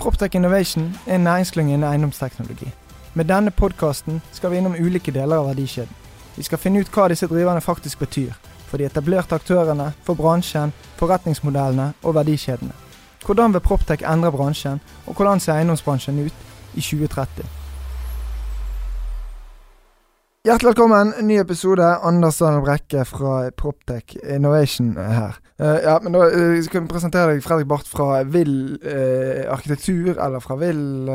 Proptech Innovation er en næringsklynge innen eiendomsteknologi. Med denne podkasten skal vi innom ulike deler av verdikjeden. Vi skal finne ut hva disse driverne faktisk betyr. For de etablerte aktørene, for bransjen, forretningsmodellene og verdikjedene. Hvordan vil Proptech endre bransjen, og hvordan ser eiendomsbransjen ut i 2030? Hjertelig velkommen, ny episode. Anders Daniel Brekke fra Proptech Innovation her. Uh, ja, men da uh, skal vi presentere deg Fredrik Barth fra Vill uh, arkitektur, eller fra Vill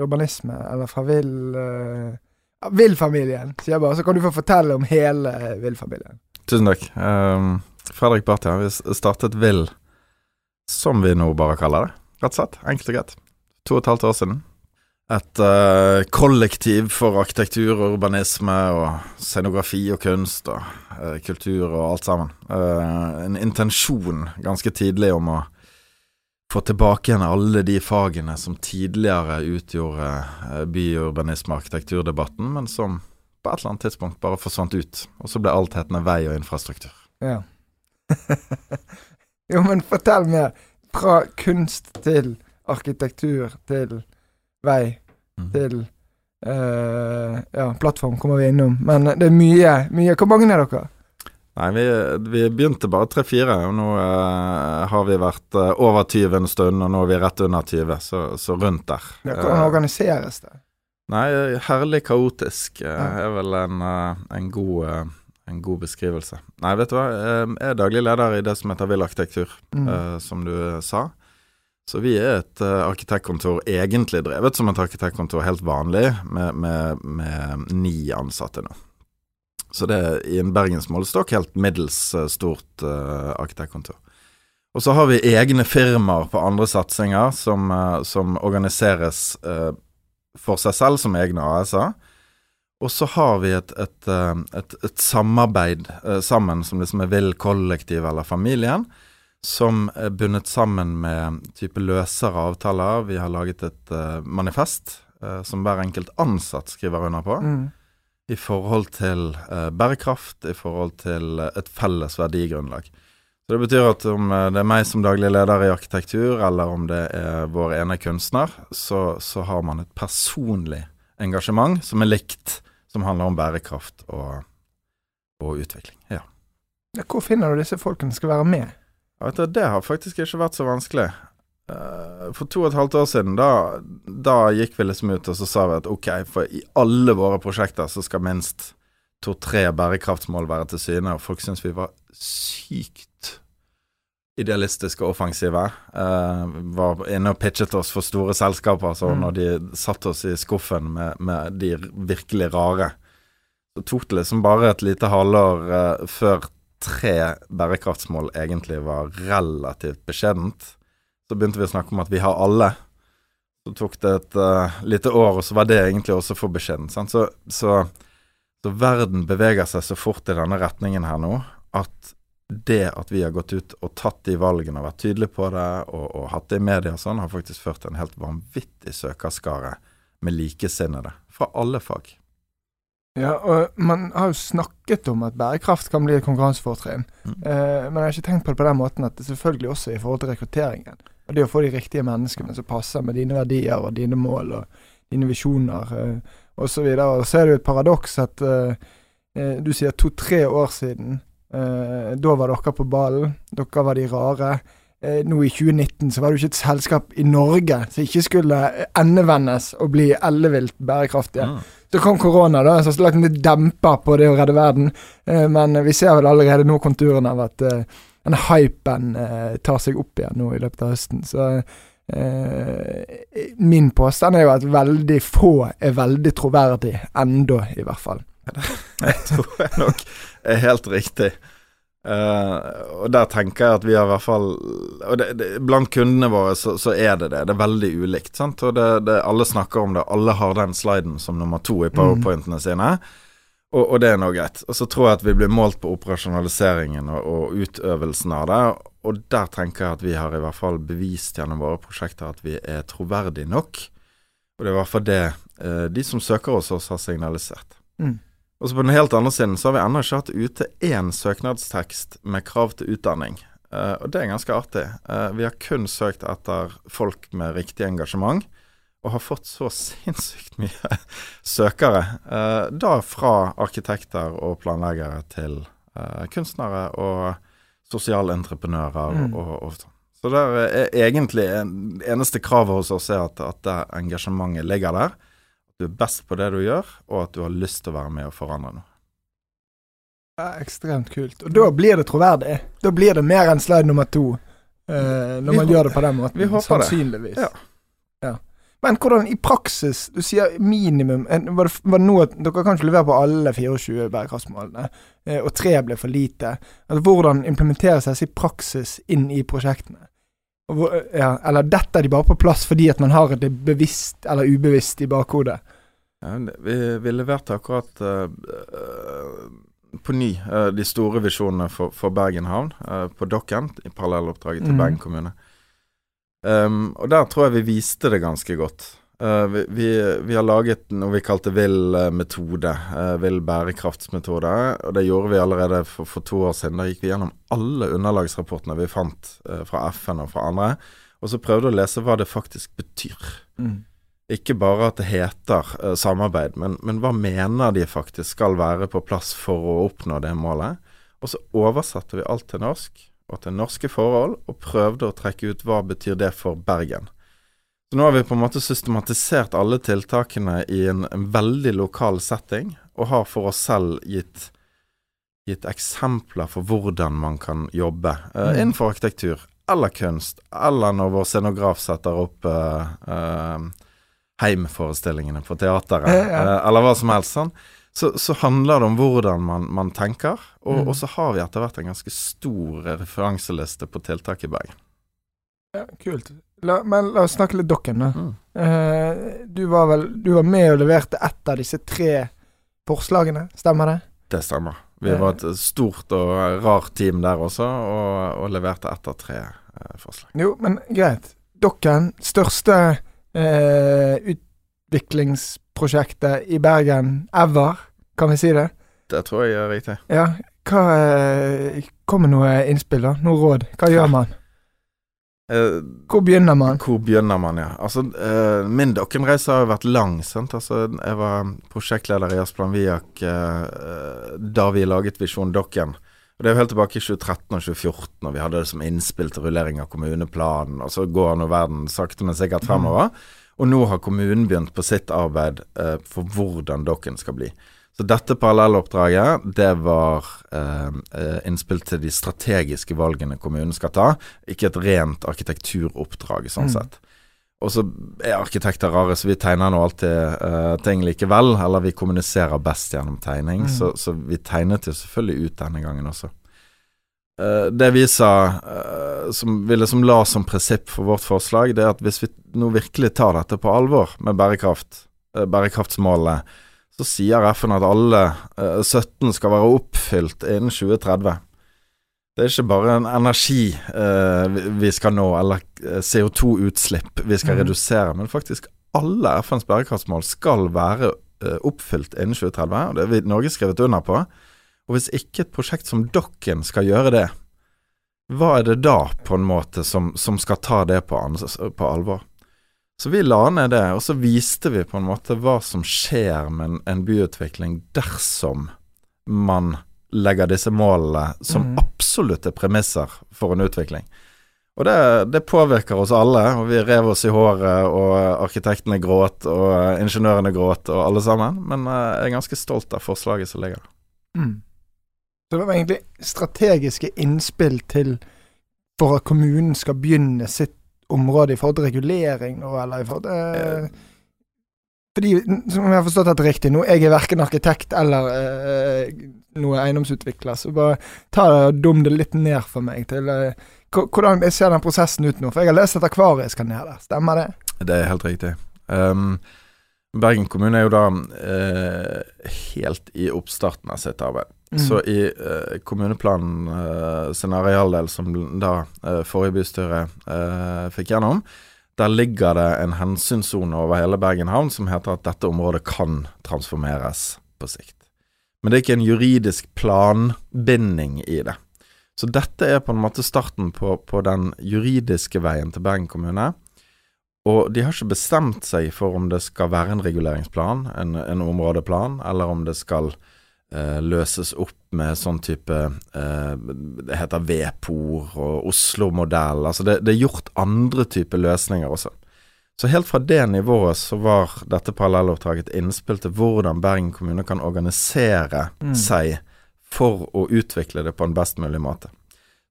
urbanisme, eller fra Vill Vill-familien, sier jeg bare. Så kan du få fortelle om hele Vill-familien. Tusen takk. Um, Fredrik Barth, ja. Vi startet Vill, som vi nå bare kaller det. Rett og slett. Enkelt og greit. To og et halvt år siden. Et uh, kollektiv for arkitektur og urbanisme og scenografi og kunst og uh, kultur og alt sammen. Uh, en intensjon ganske tidlig om å få tilbake igjen alle de fagene som tidligere utgjorde eh, byurbanisme- og arkitekturdebatten, men som på et eller annet tidspunkt bare forsvant ut. Og så ble alt hetende vei og infrastruktur. Ja. jo, men fortell mer. Fra kunst til arkitektur til vei mm. til uh, Ja, plattform kommer vi innom. Men det er mye. mye. Hvor mange er dere? Nei, vi, vi begynte bare tre-fire, og nå uh, har vi vært uh, over 20 en stund, og nå er vi rett under 20, så, så rundt der. Ja, hvordan organiseres det? Nei, herlig kaotisk er vel en, en, god, en, god, beskrivelse. Nei, vet du hva, jeg er daglig leder i det som heter Vill arkitektur, mm. som du sa. Så vi er et arkitektkontor egentlig drevet som et arkitektkontor helt vanlig, med, med, med ni ansatte nå. Så det er i en bergensmålestokk helt middels uh, stort uh, arkitektkontor. Og så har vi egne firmaer på andre satsinger som, uh, som organiseres for seg selv som egne AS-er. Og så har vi et, et, et, et samarbeid sammen som liksom er Vill kollektiv eller familien, som er bundet sammen med type løsere avtaler. Vi har laget et manifest som hver enkelt ansatt skriver under på. Mm i forhold til uh, bærekraft, i forhold til et felles verdigrunnlag. Så Det betyr at om det er meg som daglig leder i arkitektur, eller om det er vår ene kunstner, så, så har man et personlig engasjement som er likt, som handler om bærekraft og, og utvikling. Ja. Hvor finner du disse folkene som skal være med? Ja, det har faktisk ikke vært så vanskelig. Uh, for to og et halvt år siden, da, da, gikk vi liksom ut og så sa vi at ok, for i alle våre prosjekter så skal minst to-tre bærekraftsmål være til syne, og folk syntes vi var sykt idealistiske og offensive. Uh, var inne og pitchet oss for store selskaper, så mm. når de satte oss i skuffen med, med, de virkelig rare, så tok det liksom bare et lite halvår uh, før tre bærekraftsmål egentlig var relativt beskjedent. Så begynte vi å snakke om at vi har alle. Så tok det et uh, lite år, og så var det egentlig også for beskjedent. Så, så, så, verden beveger seg så fort i denne retningen her nå at det at vi har gått ut og tatt de valgene og vært tydelige på det, og, og hatt det i media og sånn, har faktisk ført til en helt vanvittig søkerskare med likesinnede fra alle fag. Ja, og man har jo snakket om at bærekraft kan bli et konkurransefortrinn. Mm. Eh, men jeg har ikke tenkt på det på den måten at det selvfølgelig også i forhold til rekrutteringen. Og det å få de riktige menneskene som passer med dine verdier og dine mål og dine visjoner eh, osv. Og, og så er det jo et paradoks at eh, du sier to-tre år siden. Eh, da var dere på ballen. Dere var de rare. Uh, nå i 2019 så var det jo ikke et selskap i Norge som ikke skulle endevendes og bli ellevilt bærekraftige. Mm. Så kom korona, da, som lagt en demper på det å redde verden. men vi ser vel allerede nå konturene av at denne hypen eh, tar seg opp igjen nå i løpet av høsten. Så eh, min påstand er jo at veldig få er veldig troverdig, enda i hvert fall. Det tror jeg nok er helt riktig. Uh, og der tenker jeg at vi har i hvert fall Og det, det, blant kundene våre så, så, er det det. Det er veldig ulikt. sant? Og det, alle snakker om det. Alle har den sliden som nummer to i powerpointene sine. Og, og, det er nå greit. Og så tror jeg at vi blir målt på operasjonaliseringen og, og, utøvelsen av det. Og der tenker jeg at vi har i hvert fall bevist gjennom våre prosjekter at vi er troverdige nok. Og det er i hvert fall det uh, de som søker hos oss, har signalisert. Mm. Og så På den helt andre siden så har vi ennå ikke hatt ute én søknadstekst med krav til utdanning. Uh, og det er ganske artig. Uh, vi har kun søkt etter folk med riktig engasjement, og har fått så sinnssykt mye søkere. Uh, da fra arkitekter og planleggere til kunstnere og sosialentreprenører mm. og, og sånn. Så det er egentlig eneste kravet hos oss er at, at det engasjementet ligger der du er best på det du gjør, og at du har lyst til å være med og forandre noe. Ja, ekstremt kult. Og da blir det troverdig. Da blir det mer enn slide nummer to, eh, når vi man gjør det på den måten. Vi håper Sannsynligvis. det. Ja. ja. Men hvordan i praksis Du sier minimum Var det, var det noe, Dere kan ikke levere på alle 24 bærekraftsmålene, eh, og tre ble for lite. Altså, hvordan implementeres disse i praksis inn i prosjektene? Ja, eller detter de bare på plass fordi at man har det bevisst eller ubevisst i bakhodet? Ja, vi, vi, leverte akkurat uh, på ny uh, de store visjonene for, for Bergen havn på Dokken, i parallelloppdraget til mm. Bergen kommune. Um, og der tror jeg vi viste det ganske godt. Uh, vi, vi, vi, har laget noe vi kalte vill metode, uh, vill bærekraftsmetode. Og det gjorde vi allerede for, for, to år siden. Da gikk vi gjennom alle underlagsrapportene vi fant uh, fra FN og fra andre, og så prøvde å lese hva det faktisk betyr. Mm. Ikke bare at det heter samarbeid, men, men, hva mener de faktisk skal være på plass for å oppnå det målet? Og så oversatte vi alt til norsk og til norske forhold, og prøvde å trekke ut hva betyr det for Bergen. Så nå har vi på en måte systematisert alle tiltakene i en, en veldig lokal setting, og har for oss selv gitt, gitt eksempler for hvordan man kan jobbe uh, innenfor arkitektur eller kunst, eller når vår scenograf setter opp uh, uh, heimforestillingene på teateret, uh, eller hva som helst sånn. Så, så, handler det om hvordan man, man tenker, og, mm. og, så har vi etter hvert en ganske stor referanseliste på tiltak i Bergen. Ja, kult. La, men la oss snakke litt dokken, da. Mm. Uh, du var vel Du var med og leverte ett av disse tre forslagene, stemmer det? Det stemmer. Vi uh, var et stort og rart team der også, og, og leverte ett av tre uh, forslag. Jo, men greit. Dokken, største utviklingsprosjektet i Bergen ever, kan vi si det? Det tror jeg er riktig. Ja. Hva Kom med noe innspill, da? Noe råd? Hva gjør man? Uh, hvor begynner man? Hvor begynner man, ja. Altså, uh, min dokkenreise har jo vært lang. sant? Altså, jeg var prosjektleder i Asplan Viak uh, da vi laget Visjon Dokken. Og Det er jo helt tilbake i 2013 og 2014, og vi hadde det som innspill til rullering av kommuneplanen. Og så går nå verden sakte, men sikkert fremover. Mm. Og nå har kommunen begynt på sitt arbeid for hvordan dokken skal bli. Så dette parallelloppdraget, det var eh, eh, innspill til de strategiske valgene kommunen skal ta, ikke et rent arkitekturoppdrag, sånn mm. sett. Og så er arkitekter rare, så vi tegner nå alltid eh, ting likevel. Eller vi kommuniserer best gjennom tegning, mm. så, så, vi tegnet jo selvfølgelig ut denne gangen også. Eh, det vi sa, eh, som vi liksom la som prinsipp for vårt forslag, det er at hvis vi nå virkelig tar dette på alvor med bærekraft, eh, bærekraftsmålene, så sier FN at alle eh, 17 skal være oppfylt innen 2030. Det er ikke bare en energi vi skal nå, eller eh, CO2-utslipp vi skal mm. redusere, men faktisk alle FNs bærekraftsmål skal være oppfylt innen 2030. og Det har Norge skrevet under på. Og hvis ikke et prosjekt som Dokken skal gjøre det, hva er det da på en måte som, som skal ta det på, på alvor? Så vi la ned det, og så viste vi på en måte hva som skjer med en, byutvikling dersom man legger disse målene som mm. absolutte premisser for en utvikling. Og det, det, påvirker oss alle, og vi rev oss i håret, og arkitektene gråt, og ingeniørene gråt, og alle sammen. Men eh, jeg er ganske stolt av forslaget som ligger der. Mm. Så det var egentlig strategiske innspill til for at kommunen skal begynne sitt område i forhold til regulering nå, eller i forhold til eh, Fordi, som jeg har forstått dette riktig, nå jeg er verken arkitekt eller eh, noe eiendomsutvikler, så bare ta det og dum det litt ned for meg til uh, hvordan ser den prosessen ut nå? For jeg har lest at Akvariet skal ned der, stemmer det? Det er helt riktig. Um, Bergen kommune er jo da eh, helt i oppstarten av sitt arbeid. Mm. Så i eh, kommuneplanen eh, arealdel, som da eh, forrige bystyre eh, fikk gjennom, der ligger det en hensynssone over hele Bergen havn som heter at dette området kan transformeres på sikt. Men det er ikke en juridisk planbinding i det. Så dette er på en måte starten på, på den juridiske veien til Bergen kommune. Og de har ikke bestemt seg for om det skal være en reguleringsplan, en, en områdeplan, eller om det skal løses opp med sånn type eh, Det heter Vepor og Oslo-modell. Altså det, det, er gjort andre typer løsninger også. Så helt fra det nivået så var dette parallelloppdraget et innspill til hvordan Bergen kommune kan organisere mm. seg for å utvikle det på en best mulig måte.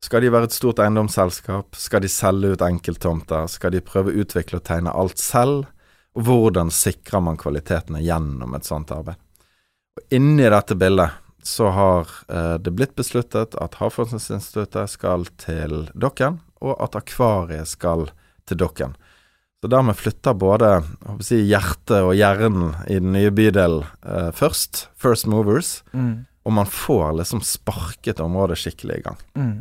Skal de være et stort eiendomsselskap? Skal de selge ut enkelttomter? Skal de prøve å utvikle og tegne alt selv? Og hvordan sikrer man kvalitetene gjennom et sånt arbeid? Inni dette bildet så har eh, det blitt besluttet at Havforskningsinstituttet skal til Dokken, og at Akvariet skal til Dokken. Så dermed flytter både si, hjertet og hjernen i den nye bydelen eh, først, first movers, mm. og man får liksom sparket området skikkelig i gang. Mm.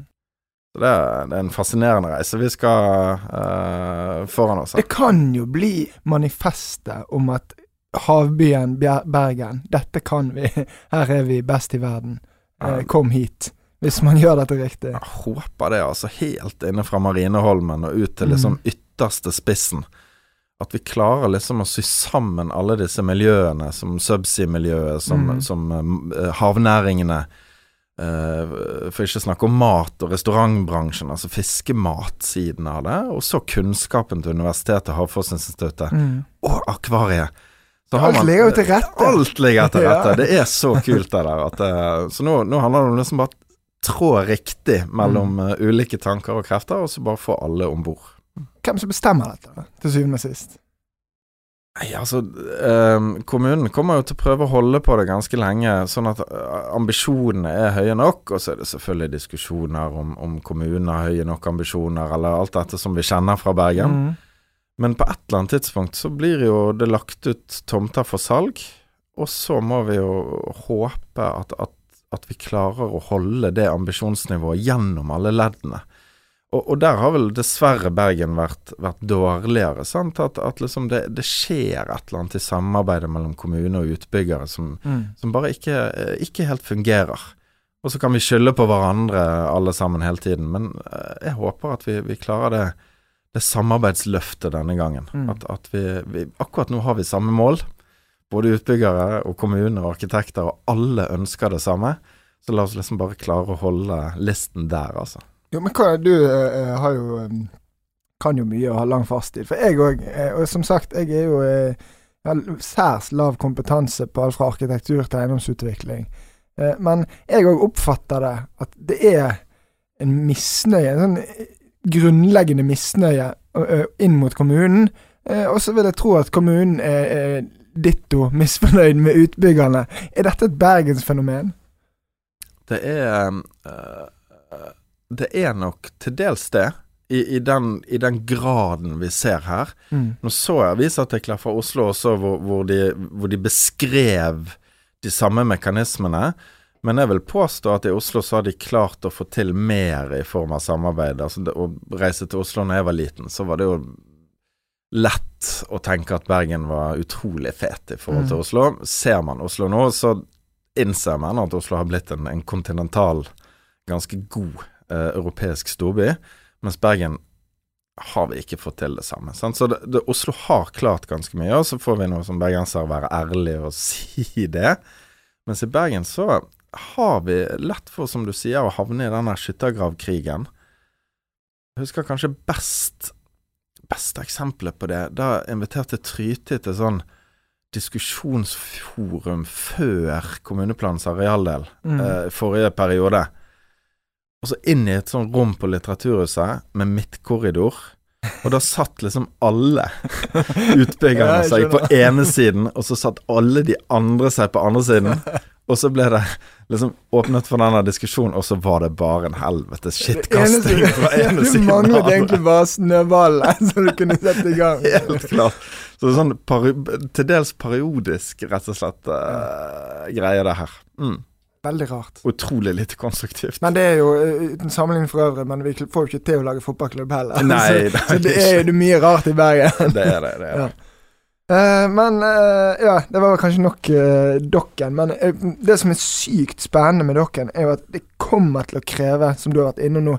Så det er, det er, en fascinerende reise vi skal uh, foran oss. Det kan jo bli manifestet om at havbyen Bergen, dette kan vi, her er vi best i verden. Uh, kom hit. Hvis man gjør dette riktig. Jeg håper det, altså. Helt inne fra Marineholmen og ut til liksom mm. ytterste spissen. At vi klarer liksom å sy sammen alle disse miljøene, som subsea-miljøet, som, mm. som uh, havnæringene Uh, for ikke å snakke om mat- og restaurantbransjen, altså fiskematsiden av det. Og så kunnskapen til Universitetet, Havforskningsinstituttet mm. og Akvariet. Alt ligger jo til rette. Alt ligger til rette. ja. Det er så kult, det der. At, uh, så nå, nå, handler det om liksom bare trå riktig mellom mm. uh, ulike tanker og krefter, og så bare få alle om bord. Hvem som bestemmer dette, til syvende og sist? Nei, altså eh, Kommunen kommer jo til å prøve å holde på det ganske lenge, sånn at uh, ambisjonene er høye nok. Og så er det selvfølgelig diskusjoner om, om kommunen har høye nok ambisjoner, eller alt dette som vi kjenner fra Bergen. Mm. Men på et eller annet tidspunkt så blir jo det lagt ut tomter for salg, og så må vi jo håpe at, at, at vi klarer å holde det ambisjonsnivået gjennom alle leddene. Og, og, der har vel dessverre Bergen vært, vært dårligere. sant? At, at liksom det, det, skjer et eller annet i samarbeidet mellom kommune og utbyggere som, mm. som bare ikke, ikke, helt fungerer. Og så kan vi skylde på hverandre alle sammen hele tiden, men eh, jeg håper at vi, vi klarer det, det samarbeidsløftet denne gangen. Mm. At, at vi, vi, akkurat nå har vi samme mål. Både utbyggere og kommuner og arkitekter, og alle ønsker det samme. Så la oss liksom bare klare å holde listen der, altså. Jo, men hva, du uh, har jo um, kan jo mye og har lang fartstid. For jeg òg, uh, og som sagt, jeg er jo jeg har særs lav kompetanse på alt fra arkitektur til eiendomsutvikling. men jeg òg oppfatter det at det er en misnøye, en sånn grunnleggende misnøye inn mot kommunen. og så vil jeg tro at kommunen er ditto misfornøyd med utbyggerne. Er dette et bergensfenomen? Det er uh, det er nok til dels det. I, i, den, I, den, graden vi ser her. Mm. Nå så jeg avisartikler fra Oslo også hvor, hvor, de, hvor, de, beskrev de samme mekanismene. Men jeg vil påstå at i Oslo så har de klart å få til mer i form av samarbeid. Altså Å reise til Oslo når jeg var liten, så var det jo lett å tenke at Bergen var utrolig fet i forhold til mm. Oslo. Ser man Oslo nå, så innser man at Oslo har blitt en, en kontinental, ganske god eh, europeisk storby, mens Bergen har vi ikke fått til det samme. Sant? Så det, det, Oslo har klart ganske mye, og så får vi noe som bergensere være ærlige og si det. Mens i Bergen så har vi lett for, som du sier, å havne i denne skyttergravkrigen. Jeg husker kanskje best beste eksempelet på det. Da inviterte Tryti til sånn diskusjonsforum før kommuneplanens arealdel mm. eh, forrige periode. Og så inn i et sånt rom på Litteraturhuset med midtkorridor. Og da satt liksom alle utbyggerne seg på ene siden, og så satt alle de andre seg på andre siden. Og så ble det liksom åpnet for denne diskusjonen, og så var det bare en helvetes skittkasting fra ene siden. Du manglet egentlig bare snøballen som du kunne sette i gang. Helt klart. Så sånn til dels periodisk, rett og slett, uh, greie, det her. Mm. Veldig rart. Utrolig lite konstruktivt. Men det er jo uten sammenligning for øvrig, men vi får jo ikke til å lage fotballklubb heller. Nei, det er så, så det er jo mye rart i Bergen. det er det. det er det. Ja. Uh, men uh, ja, det var kanskje nok uh, dokken. Men det som er sykt spennende med dokken, er jo at det kommer til å kreve, som du har vært inne nå,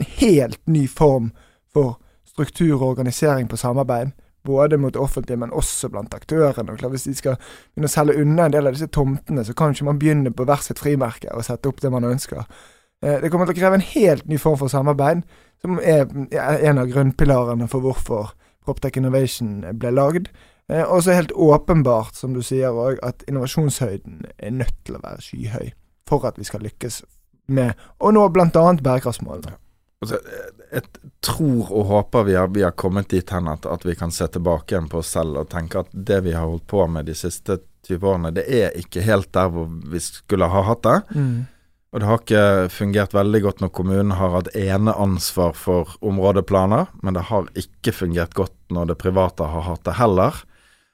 en helt ny form for struktur og organisering på samarbeid. Både mot det offentlige, men også blant aktørene. Og hvis de skal begynne å selge unna en del av disse tomtene, så kan ikke man begynne på hvert sitt frimerke og sette opp det man ønsker. det kommer til å kreve en helt ny form for samarbeid, som er en av grunnpilarene for hvorfor Proptech Innovation ble lagd. Eh, og så helt åpenbart, som du sier òg, at innovasjonshøyden er nødt til å være skyhøy for at vi skal lykkes med å nå bl.a. bærekraftsmålene. Altså, jeg tror og håper vi har, vi har kommet dit hen at, at, vi kan se tilbake igjen på oss selv og tenke at det vi har holdt på med de siste 20 årene, det er ikke helt der hvor vi skulle ha hatt det. Mm. Og det har ikke fungert veldig godt når kommunen har hatt ene ansvar for områdeplaner, men det har ikke fungert godt når det private har hatt det heller.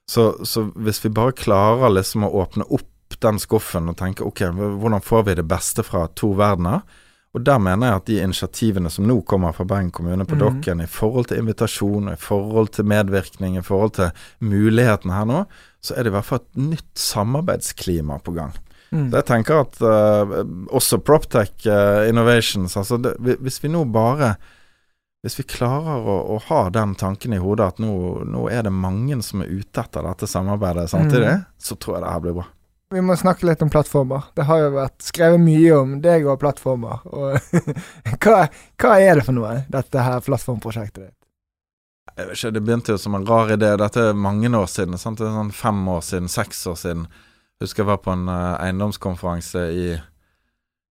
Så, så, hvis vi bare klarer liksom å åpne opp den skuffen og tenke ok, hvordan får vi det beste fra to verdener? Og der mener jeg at de initiativene som nå kommer fra Bergen kommune på mm. Dokken, i forhold til invitasjon, i forhold til medvirkning, i forhold til mulighetene her nå, så er det i hvert fall et nytt samarbeidsklima på gang. Mm. Så jeg tenker at uh, også Proptech uh, Innovations, altså det, hvis vi nå bare hvis vi klarer å, å, ha den tanken i hodet at nå, nå, er det mange som er ute etter dette samarbeidet samtidig, mm. så tror jeg det her blir bra. Vi må snakke litt om plattformer. Det har jo vært skrevet mye om deg og plattformer. Og hva, hva, er det for noe, dette her plattformprosjektet ditt? Jeg vet ikke, Det begynte jo som en rar idé. Dette er mange år siden. Sant? Det er sånn Fem år siden, seks år siden. Jeg husker jeg var på en uh, eiendomskonferanse i,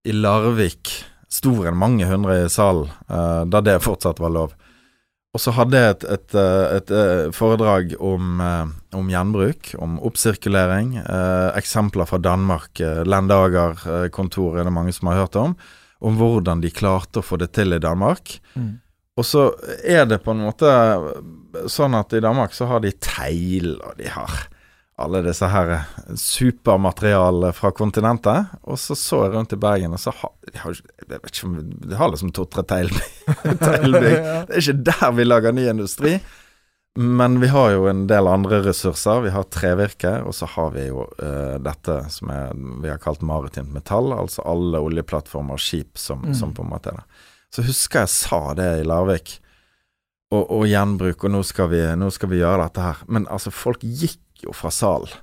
i Larvik stor enn mange hundre i salen, uh, da det fortsatt var lov. Og så hadde jeg et, et, eh, et, et eh, foredrag om, om, gjenbruk, om oppsirkulering. Uh, eksempler fra Danmark. Uh, Lendager-kontor er det mange som har hørt om. Om hvordan de klarte å få det til i Danmark. Mm. Og så er det på en måte sånn at i Danmark så har de teil, og de har alle disse her supermaterialene fra kontinentet. Og så så jeg rundt i Bergen, og så har de har, jeg vet ikke om de har liksom to-tre teglbygg. Det er ikke der vi lager ny industri. Men vi har jo en del andre ressurser. Vi har trevirke, og så har vi jo uh, dette som er, vi har kalt maritimt metall. Altså alle oljeplattformer og skip som, mm. som, på en måte er det. Så husker jeg sa det i Larvik. Og, og gjenbruk, og nå skal, vi, nå skal vi gjøre dette her. Men altså, folk gikk jo fra salen.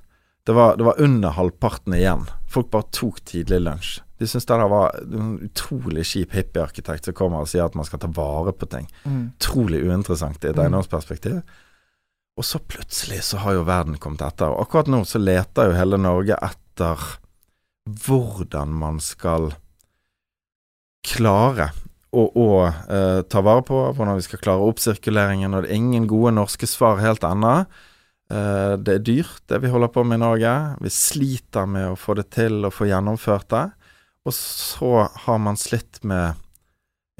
Det var, det var, under halvparten igjen. Folk bare tok tidlig lunsj. De syntes det var en utrolig kjip hippiearkitekt som kommer og sier at man skal ta vare på ting. Mm. Utrolig uinteressant i et mm. eiendomsperspektiv. Og så plutselig så har jo verden kommet etter. Og akkurat nå så leter jo hele Norge etter hvordan man skal klare å, å eh, ta vare på, hvordan vi skal klare oppsirkuleringen. Og det er ingen gode norske svar helt ennå. Uh, det er dyrt, det vi holder på med i Norge. Vi sliter med å få det til og få gjennomført det. Og så har man slitt med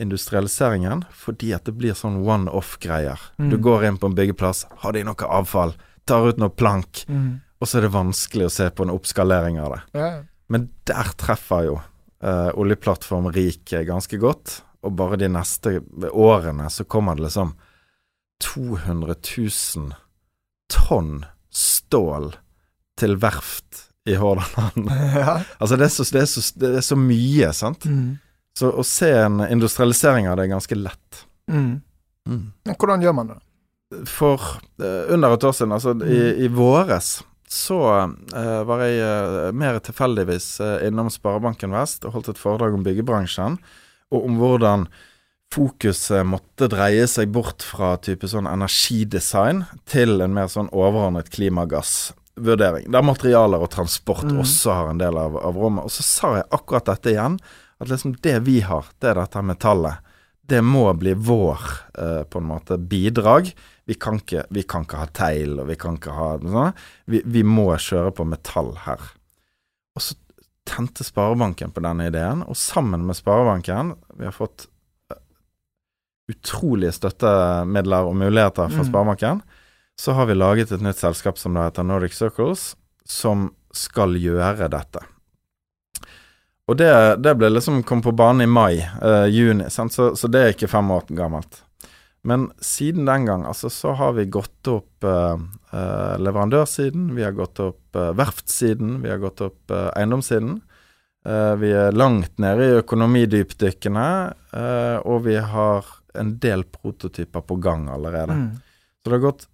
industrialiseringen fordi at det blir sånn one-off-greier. Mm. Du går inn på en byggeplass, har de noe avfall, tar ut noe plank, mm. og så er det vanskelig å se på en oppskalering av det. Ja. Men der treffer jo uh, oljeplattform Rik ganske godt. Og bare de neste årene så kommer det liksom 200 000 tonn stål til verft i Hordaland. Ja. altså, det er, så, det, er så, det er, så, mye, sant. Mm. Så å se en industrialisering av det er ganske lett. Mm. Mm. Hvordan gjør man det? For uh, under et år siden, altså i, mm. i våres, så uh, var jeg uh, mer tilfeldigvis innom Sparebanken Vest og holdt et foredrag om byggebransjen, og om hvordan fokuset måtte dreie seg bort fra type sånn energidesign til en mer sånn overordnet klimagassvurdering, der materialer og transport mm. også har en del av, av, rommet. Og så sa jeg akkurat dette igjen, at liksom det vi har, det er dette metallet. Det må bli vår eh, på en måte bidrag. Vi kan, ikke, vi kan ikke ha teil, og vi kan ikke ha sånn. Vi, vi må kjøre på metall her. Og så tente Sparebanken på denne ideen, og sammen med Sparebanken Vi har fått utrolige støttemidler og muligheter fra Mm. Sparebanken. Så har vi laget et nytt selskap som da heter Nordic Circles, som skal gjøre dette. Og det, det ble liksom kom på banen i mai, eh, juni? Så, så det er ikke fem år gammelt. Men siden den gang altså, så har vi gått opp eh, eh, leverandørsiden, vi har gått opp eh, verftssiden, vi har gått opp eh, eiendomssiden. Eh, vi er langt nede i økonomidypdykkene, eh, og vi har en del prototyper på gang allerede. Mm. Så det har gått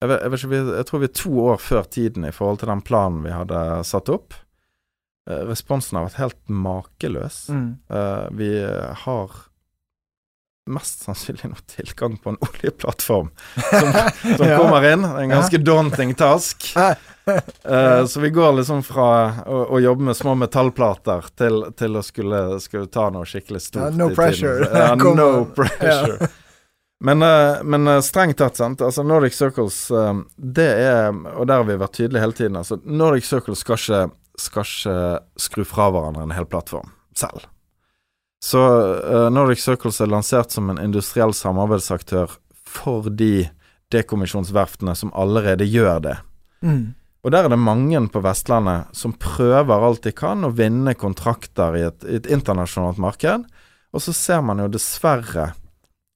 jeg, vet, jeg, vet ikke, jeg tror vi er to år før tiden i forhold til den planen vi hadde satt opp. Eh, responsen har vært helt makeløs. Mm. Eh, vi har mest sannsynlig nå tilgang på en oljeplattform som, som Ja. kommer inn. En ganske daunting task. Uh, så vi går liksom fra å, å jobbe med små metallplater til, til å skulle, skulle ta noe skikkelig stort. Uh, no pressure. Ja, no pressure. Men, eh, men eh, strengt tatt, sant. Altså Nordic Circles, det er Og der har vi vært tydelige hele tiden. Altså Nordic Circles skal ikke, skal ikke skru fra hverandre en hel plattform selv. Så uh, Nordic Circles er lansert som en industriell samarbeidsaktør for de dekommisjonsverftene som allerede gjør det. Mm. Og der er det mange på Vestlandet som prøver alt de kan å vinne kontrakter i et, i et internasjonalt marked. Og så ser man jo dessverre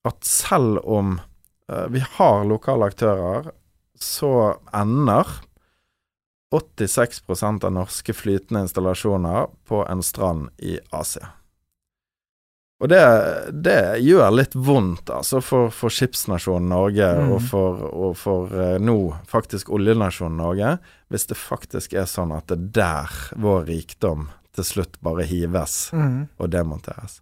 at selv om uh, vi har lokale aktører, så ender 86% av norske flytende installasjoner på en strand i Asia. Og det, det gjør litt vondt, altså, for, for skipsnasjonen Norge, Mm. og for, og for eh, nå faktisk oljenasjonen Norge, hvis det faktisk er sånn at det er der vår rikdom til slutt bare hives Mm. og demonteres.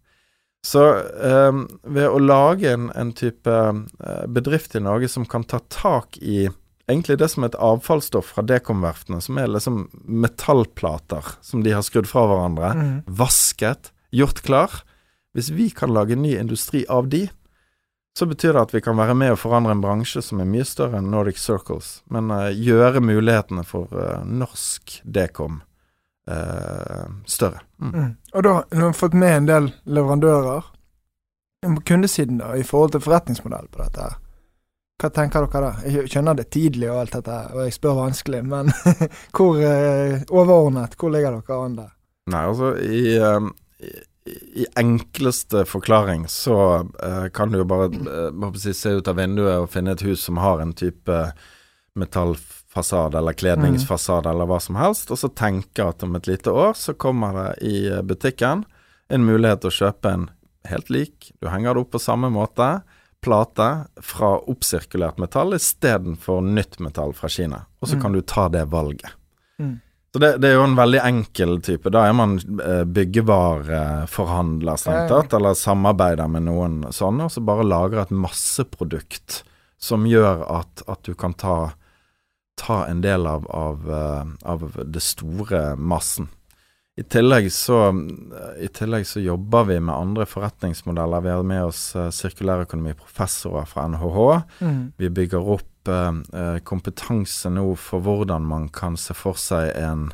Så eh, ved å lage en, en type eh, bedrift i Norge som kan ta tak i egentlig det som er et avfallsstoff fra dekomverftene, som er liksom metallplater som de har skrudd fra hverandre, Mm. vasket, gjort klar. Hvis vi kan lage ny industri av de, så betyr det at vi kan være med å forandre en bransje som er mye større enn Nordic Circles, men uh, gjøre mulighetene for uh, norsk dekom uh, større. Mm. Mm. Og da har du fått med en del leverandører. På kundesiden, da, i forhold til forretningsmodell på dette her. Hva tenker dere da? Jeg skjønner det tidlig og alt dette, og jeg spør vanskelig, men hvor overordnet, hvor ligger dere an der? Nei, altså i, i, enkleste forklaring så uh, kan du jo bare jeg si, se ut av vinduet og finne et hus som har en type metallfasade eller kledningsfasade eller hva som helst, og så tenke at om et lite år så kommer det i eh, butikken en mulighet til å kjøpe en helt lik, du henger det opp på samme måte, plate fra oppsirkulert metall istedenfor nytt metall fra Kina, og så Mm. kan du ta det valget. Mm. Så det, det er jo en veldig enkel type. Da er man eh, byggevareforhandler, strengt tatt, eller samarbeider med noen sånne, og så bare lager et masseprodukt som gjør at, at du kan ta, ta en del av, av, eh, av det store massen. I tillegg, så, I tillegg så jobber vi med andre forretningsmodeller. Vi har med oss eh, sirkulærøkonomiprofessorer fra NHH. Mm. Vi bygger opp eh, eh, kompetanse nå for hvordan man kan se for seg en,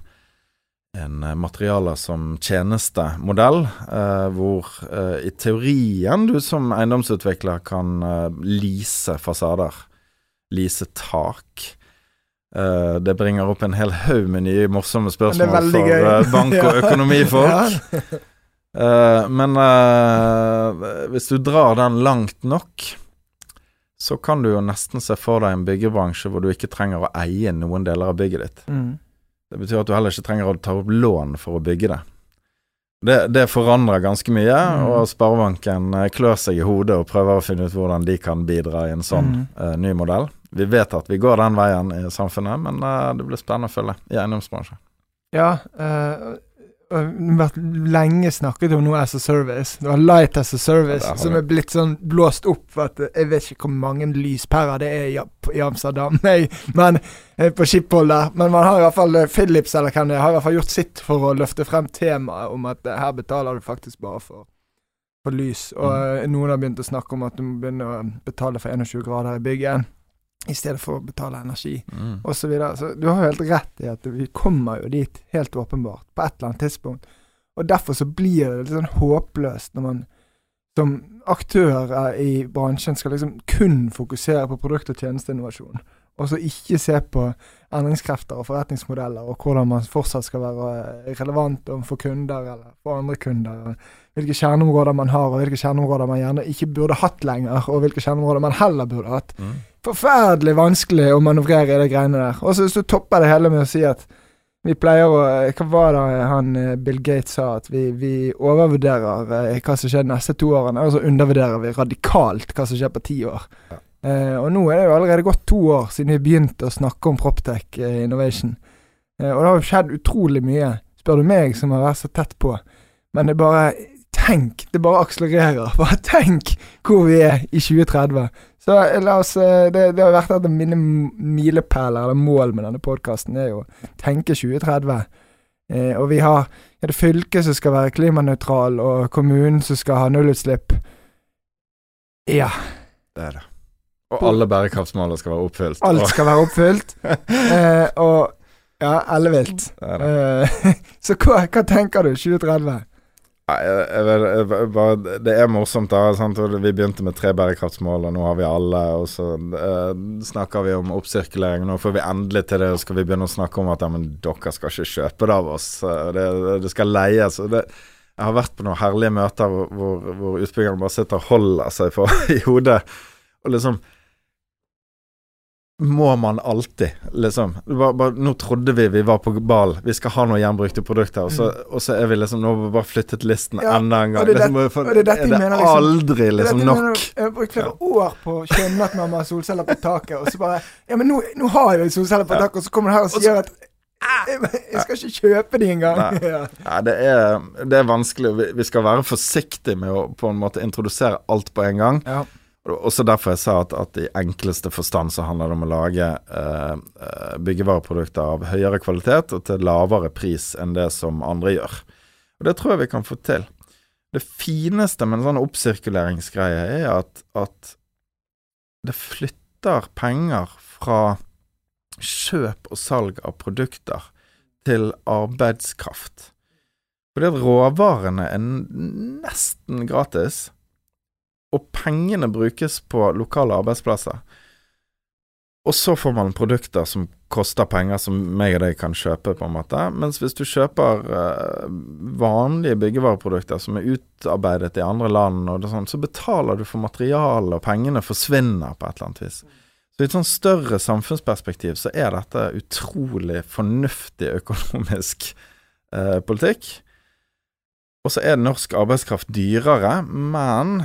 en eh, materialer som tjenestemodell, eh, hvor eh, i teorien du som eiendomsutvikler kan eh, lease fasader, lease tak. Uh, det bringer opp en hel haug med nye morsomme spørsmål for eh, bank- og økonomifolk. Ja. Eh, men hvis du drar den langt nok, så kan du jo nesten se for deg en byggebransje hvor du ikke trenger å eie noen deler av bygget ditt. Mm. Det betyr at du heller ikke trenger å ta opp lån for å bygge det. Det, det forandrer ganske mye, Mm. og Sparebanken eh, klør seg i hodet og prøver å finne ut hvordan de kan bidra i en sånn Mm. uh, ny modell. Vi vet at vi går den veien i samfunnet, men uh, det blir spennende å følge i eiendomsbransjen. Ja, har vært lenge snakket om noe as a service. Det var Light as a service, Ja, som er blitt sånn blåst opp for at eh, Jeg vet ikke hvor mange lyspærer det er i, i Amsterdam, nei, men eh, på Schiphol der. Men man har i hvert fall eh, Philips eller hvem det er, har i hvert fall gjort sitt for å løfte frem temaet om at her betaler du faktisk bare for, for lys. Og Mm. noen har begynt å snakke om at du må begynne å betale for 21 grader i bygget. I stedet for å betale energi, Mm. osv. Så, videre. så du har jo helt rett i at vi kommer jo dit, helt åpenbart, på et eller annet tidspunkt. Og derfor så blir det litt sånn håpløst når man som aktør eh, i bransjen skal liksom kun fokusere på produkt- og tjenesteinnovasjon, og så ikke se på endringskrefter og forretningsmodeller, og hvordan man fortsatt skal være eh, relevant overfor kunder eller for andre kunder. Hvilke kjerneområder man har, og hvilke kjerneområder man gjerne ikke burde hatt lenger, og hvilke kjerneområder man heller burde hatt. Mm. Forferdelig vanskelig å manøvrere i de greiene der. Og så, så topper det hele med å si at vi pleier å Hva var det han eh, Bill Gates sa? At vi, vi overvurderer eh, hva som skjer de neste to årene, og så undervurderer vi radikalt hva som skjer på ti år. Ja. Eh, og nå er det jo allerede gått to år siden vi begynte å snakke om Proptech eh, Innovation. Eh, og det har jo skjedd utrolig mye, spør du meg, som har vært så tett på. Men det er bare Tenk! Det bare akselererer. Bare tenk hvor vi er i 2030. Så la oss Det, det har vært et av mine milepæler, eller mål med denne podkasten, er jo å tenke 2030. Eh, og vi har ja, det fylket som skal være klimanøytral, og kommunen som skal ha nullutslipp. Ja. Det er det. Og alle bærekraftsmålene skal være oppfylt. Alt skal være oppfylt. eh, og ja, ellevilt. Eh, så hva, hva tenker du 2030? Nei, det er morsomt. da sant? Vi begynte med tre bærekraftsmål, og nå har vi alle. Og så eh, snakker vi om oppsirkulering. Nå får vi endelig til det, og skal vi begynne å snakke om at ja, men dere skal ikke kjøpe det av oss. Eh, Det, det skal leies. Og det, jeg har vært på noen herlige møter hvor, hvor, hvor utbyggerne bare sitter og holder seg for i hodet. Og liksom må man alltid, liksom. Bare, bare, nå trodde vi vi var på ball, vi skal ha noen gjenbrukte produkter, og så, og så er vi liksom Nå har vi bare flyttet listen Ja, enda en gang. det liksom, det- for- det er det mener, liksom. aldri liksom nok. mener Jeg har brukt flere år på å skjønne at man må ha solceller på taket, og så bare Ja, men nå, nå har jeg solceller på Ja. taket, og så kommer du her og sier at jeg, jeg skal ikke kjøpe de engang. Nei. Ja. Nei, det er, det er vanskelig. Vi, vi skal være forsiktige med å på en måte introdusere alt på en gang. Ja. Og Også derfor jeg sa at, at i enkleste forstand så handler det om å lage eh, eh, byggevareprodukter av høyere kvalitet og til lavere pris enn det som andre gjør. Og det tror jeg vi kan få til. Det fineste med en sånn oppsirkuleringsgreie er at, at det flytter penger fra kjøp og salg av produkter til arbeidskraft. Fordi at råvarene er nesten gratis, og pengene brukes på lokale arbeidsplasser. Og så får man produkter som koster penger, som meg og deg kan kjøpe, på en måte. Mens hvis du kjøper eh, vanlige byggevareprodukter som er utarbeidet i andre land, og sånn, så betaler du for materialet, og pengene forsvinner på et eller annet vis. Så i et sånn større samfunnsperspektiv så er dette utrolig fornuftig økonomisk eh, politikk. Og så er norsk arbeidskraft dyrere, men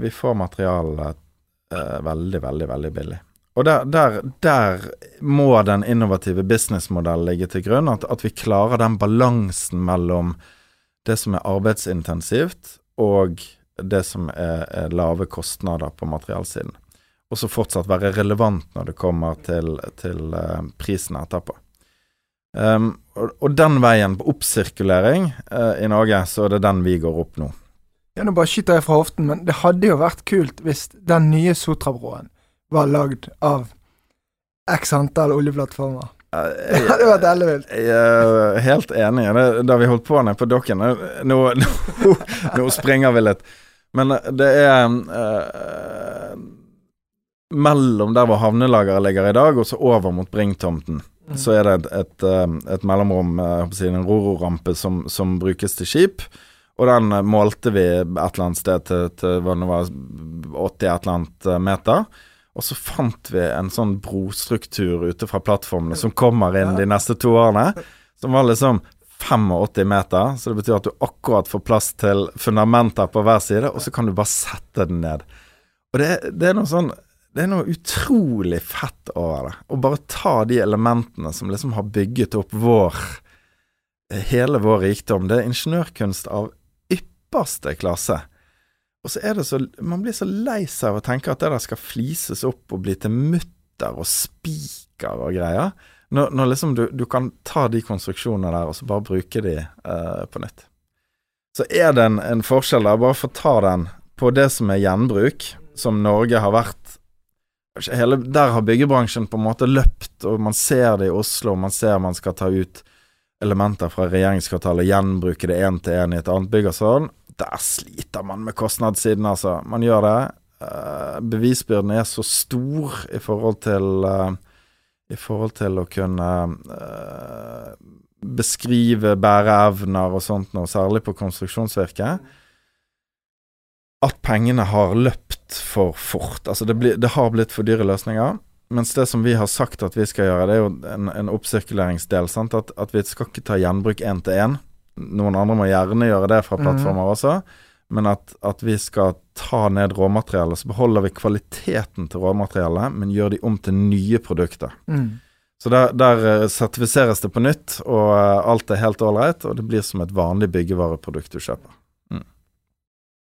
vi får materialet eh, veldig, veldig, veldig billig. Og der, der, der må den innovative businessmodellen ligge til grunn, at, at vi klarer den balansen mellom det som er arbeidsintensivt, og det som er, er lave kostnader på materialsiden. Og så fortsatt være relevant når det kommer til, til eh, prisen etterpå. Um, og, og den veien på oppsirkulering uh, i Norge, så er det den vi går opp nå. Ja, nå bare skyter jeg fra hoften, men det hadde jo vært kult hvis den nye Sotrabroen var lagd av x antall oljeplattformer. Det hadde vært ellevilt. Jeg er helt enig. Det, da vi holdt på nede på dokken Nå, nå, nå, springer vi litt. Men det er uh, Mellom der hvor havnelageret ligger i dag, og så over mot Bringtomten, så er det et, et, eh, et mellomrom, si, en rororampe som, som brukes til skip. Og den eh, målte vi et eller annet sted til, til hva det var, 80 et eller annet eh, meter. Og så fant vi en sånn brostruktur ute fra plattformene som kommer inn de neste to årene, som var liksom 85 meter. Så det betyr at du akkurat får plass til fundamenter på hver side, og så kan du bare sette den ned. Og det, det er noe sånn det er noe utrolig fett over det. Å bare ta de elementene som liksom har bygget opp vår Hele vår rikdom. Det er ingeniørkunst av ypperste klasse. Og så er det så Man blir så lei seg av å tenke at det der skal flises opp og bli til mutter og spiker og greier. Når, når liksom du, du kan ta de konstruksjonene der og så bare bruke de eh, på nytt. Så er det en, en forskjell der, bare for ta den, på det som er gjenbruk, som Norge har vært hele, Der har byggebransjen på en måte løpt, og man ser det i Oslo. Man ser man skal ta ut elementer fra regjeringskvartalet og gjenbruke det én til én i et annet bygg og sånn. Der sliter man med kostnadssiden, altså. Man gjør det. Uh, bevisbyrden er så stor i forhold til uh, I forhold til å kunne uh, beskrive bæreevner og sånt noe, særlig på konstruksjonsvirke, at pengene har løpt for fort. Altså det, blir, det har blitt for dyre løsninger. Mens det som vi har sagt at vi skal gjøre, det er jo en, en oppsirkuleringsdel. At, at, vi skal ikke ta gjenbruk én til én. Noen andre må gjerne gjøre det fra mhm. plattformer mm. også. Men at, at, vi skal ta ned råmaterialet. Så beholder vi kvaliteten til råmaterialet, men gjør de om til nye produkter. Mm. Så der, der, eh, sertifiseres det på nytt, og eh, alt er helt ålreit. Og det blir som et vanlig byggevareprodukt du kjøper.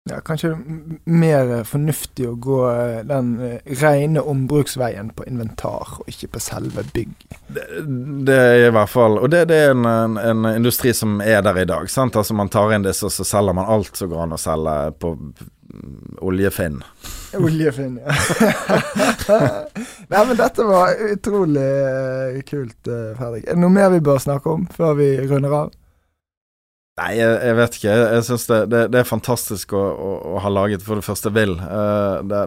Mm. Ja, kanskje mer fornuftig å gå eh, den rene ombruksveien på inventar, og ikke på selve bygg. Det, det er i hvert fall Og det, det er en, en, en, industri som er der i dag. sant? Altså Man tar inn disse, og så selger man alt som går an å selge på Oljefinn. Oljefinn, ja. Nei, men dette var utrolig uh, kult, Fredrik. Er det noe mer vi bør snakke om før vi runder av? Nei, jeg, jeg vet ikke. Jeg, jeg syns det, det, det, er fantastisk å, å, å, ha laget for det første Will. Uh, det,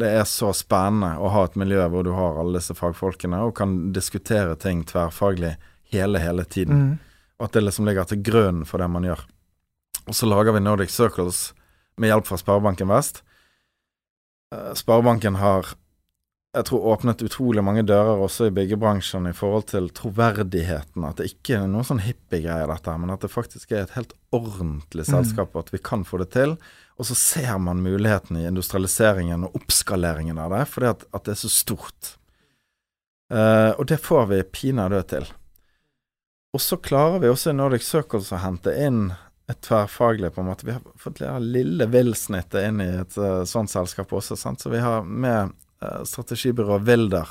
det, er så spennende å ha et miljø hvor du har alle disse fagfolkene og kan diskutere ting tverrfaglig hele, hele tiden. Mm. Og at det liksom ligger til grunn for det man gjør. Og så lager vi Nordic Circles med hjelp fra Sparebanken Vest. Uh, Sparebanken har jeg tror åpnet utrolig mange dører også i byggebransjen i forhold til troverdigheten. At det ikke er noe sånn hippiegreie, dette, men at det faktisk er et helt ordentlig mm. selskap, og at vi kan få det til. Og så ser man muligheten i industrialiseringen og oppskaleringen av det, fordi at, at det er så stort. Uh, og det får vi pinadø til. Og så klarer vi også i Nordic Circles å hente inn et tverrfaglig på en måte. Vi har fått det lille Will-snittet inn i et uh, sånt selskap også. Sant? Så vi har med strategibyrået Wilder,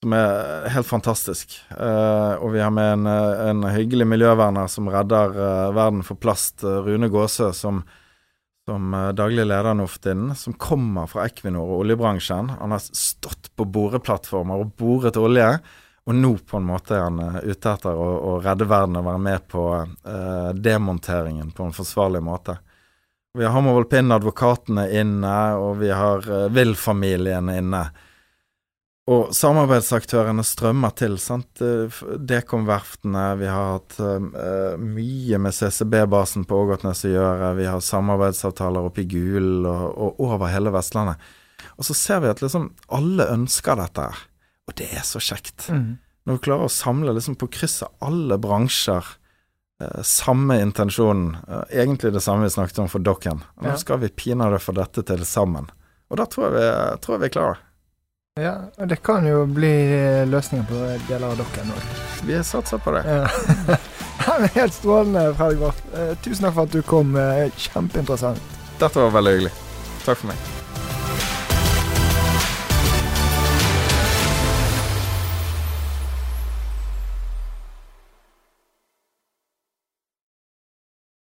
som er helt fantastisk. Uh, og vi har med en, en hyggelig miljøverner som redder verden for plast, Rune Gåsø, som, som daglig leder Noftin, som kommer fra Equinor og oljebransjen. Han har stått på boreplattformer og boret olje. Og nå på en måte er han ute etter å, å, redde verden og være med på eh, demonteringen på en forsvarlig måte. Vi har Hammervollpinn, advokatene inne, og vi har uh, Will-familien inne. Og samarbeidsaktørene strømmer til. sant? Dekom-verftene, vi har hatt uh, mye med CCB-basen på Ågotnes å gjøre. Vi har samarbeidsavtaler oppe i Gulen og, og, over hele Vestlandet. Og så ser vi at liksom alle ønsker dette her. Og det er så kjekt. Mm. Når vi klarer å samle liksom på kryss av alle bransjer eh, samme intensjonen. Eh, egentlig det samme vi snakket om for Dokken. Nå skal vi pinadø få dette til sammen. Og da tror jeg vi, tror jeg vi er klare. Ja, og det kan jo bli løsninger på deler av Dokken òg. Vi satser på det. Ja. Helt strålende, Fredrik Barth. Eh, tusen takk for at du kom. Eh, kjempeinteressant. Dette var veldig hyggelig. Takk for meg.